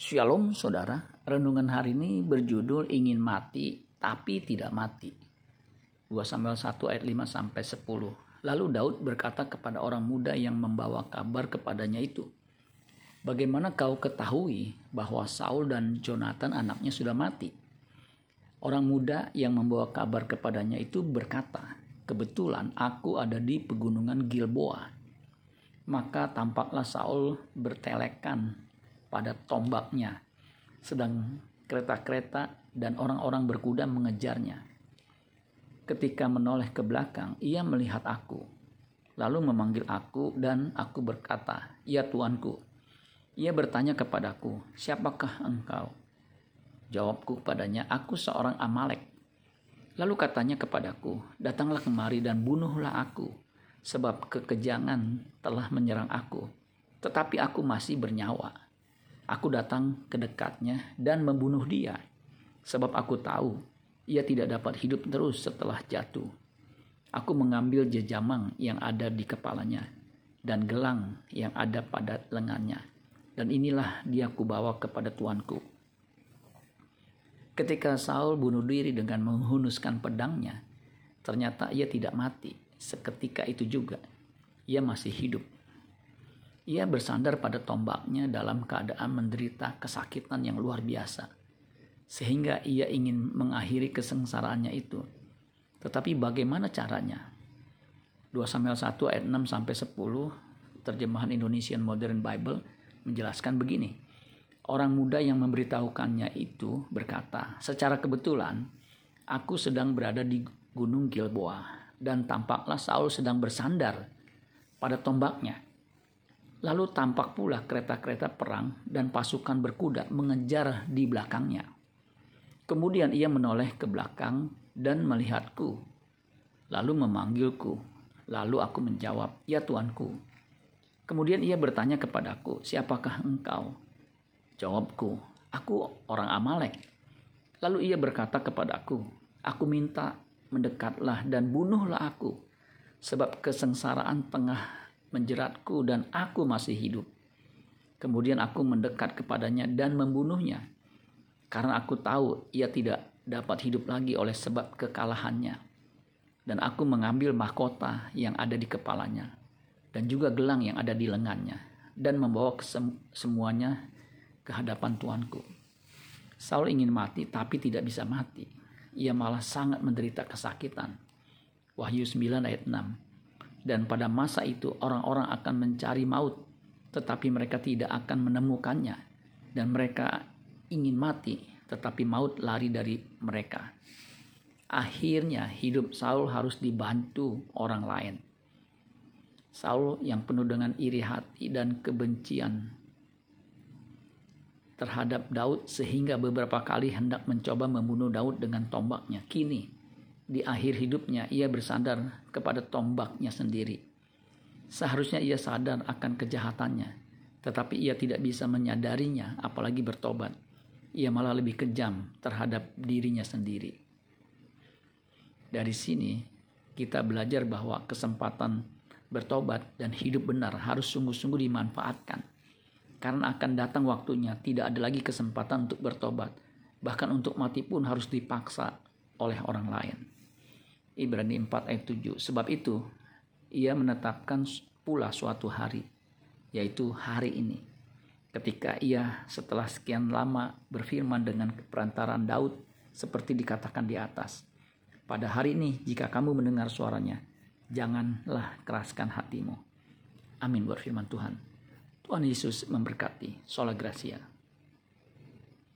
Shalom saudara, renungan hari ini berjudul ingin mati tapi tidak mati. 2 Samuel 1 ayat 5 sampai 10. Lalu Daud berkata kepada orang muda yang membawa kabar kepadanya itu, Bagaimana kau ketahui bahwa Saul dan Jonathan anaknya sudah mati? Orang muda yang membawa kabar kepadanya itu berkata, Kebetulan aku ada di pegunungan Gilboa. Maka tampaklah Saul bertelekan pada tombaknya, sedang kereta-kereta dan orang-orang berkuda mengejarnya. Ketika menoleh ke belakang, ia melihat aku, lalu memanggil aku, dan aku berkata, "Ya Tuanku." Ia bertanya kepadaku, "Siapakah engkau?" Jawabku kepadanya, "Aku seorang Amalek." Lalu katanya kepadaku, "Datanglah kemari dan bunuhlah aku, sebab kekejangan telah menyerang aku, tetapi aku masih bernyawa." Aku datang ke dekatnya dan membunuh dia, sebab aku tahu ia tidak dapat hidup terus setelah jatuh. Aku mengambil jejamang yang ada di kepalanya dan gelang yang ada pada lengannya, dan inilah dia kubawa kepada tuanku. Ketika Saul bunuh diri dengan menghunuskan pedangnya, ternyata ia tidak mati. Seketika itu juga, ia masih hidup ia bersandar pada tombaknya dalam keadaan menderita kesakitan yang luar biasa. Sehingga ia ingin mengakhiri kesengsaraannya itu. Tetapi bagaimana caranya? 2 Samuel 1 ayat 6 sampai 10 terjemahan Indonesian Modern Bible menjelaskan begini. Orang muda yang memberitahukannya itu berkata, "Secara kebetulan aku sedang berada di Gunung Gilboa dan tampaklah Saul sedang bersandar pada tombaknya." Lalu tampak pula kereta-kereta perang dan pasukan berkuda mengejar di belakangnya. Kemudian ia menoleh ke belakang dan melihatku, lalu memanggilku. Lalu aku menjawab, "Ya tuanku." Kemudian ia bertanya kepadaku, "Siapakah engkau?" Jawabku, "Aku orang Amalek." Lalu ia berkata kepadaku, "Aku minta mendekatlah dan bunuhlah aku, sebab kesengsaraan tengah menjeratku dan aku masih hidup. Kemudian aku mendekat kepadanya dan membunuhnya. Karena aku tahu ia tidak dapat hidup lagi oleh sebab kekalahannya. Dan aku mengambil mahkota yang ada di kepalanya dan juga gelang yang ada di lengannya dan membawa semuanya ke hadapan tuanku. Saul ingin mati tapi tidak bisa mati. Ia malah sangat menderita kesakitan. Wahyu 9 ayat 6 dan pada masa itu orang-orang akan mencari maut, tetapi mereka tidak akan menemukannya. Dan mereka ingin mati, tetapi maut lari dari mereka. Akhirnya hidup Saul harus dibantu orang lain. Saul yang penuh dengan iri hati dan kebencian terhadap Daud sehingga beberapa kali hendak mencoba membunuh Daud dengan tombaknya. Kini di akhir hidupnya ia bersandar kepada tombaknya sendiri. Seharusnya ia sadar akan kejahatannya, tetapi ia tidak bisa menyadarinya, apalagi bertobat. Ia malah lebih kejam terhadap dirinya sendiri. Dari sini, kita belajar bahwa kesempatan bertobat dan hidup benar harus sungguh-sungguh dimanfaatkan. Karena akan datang waktunya tidak ada lagi kesempatan untuk bertobat. Bahkan untuk mati pun harus dipaksa oleh orang lain. Ibrani 4 ayat 7. Sebab itu ia menetapkan pula suatu hari, yaitu hari ini. Ketika ia setelah sekian lama berfirman dengan perantaran Daud seperti dikatakan di atas. Pada hari ini jika kamu mendengar suaranya, janganlah keraskan hatimu. Amin buat firman Tuhan. Tuhan Yesus memberkati. Sola Gracia.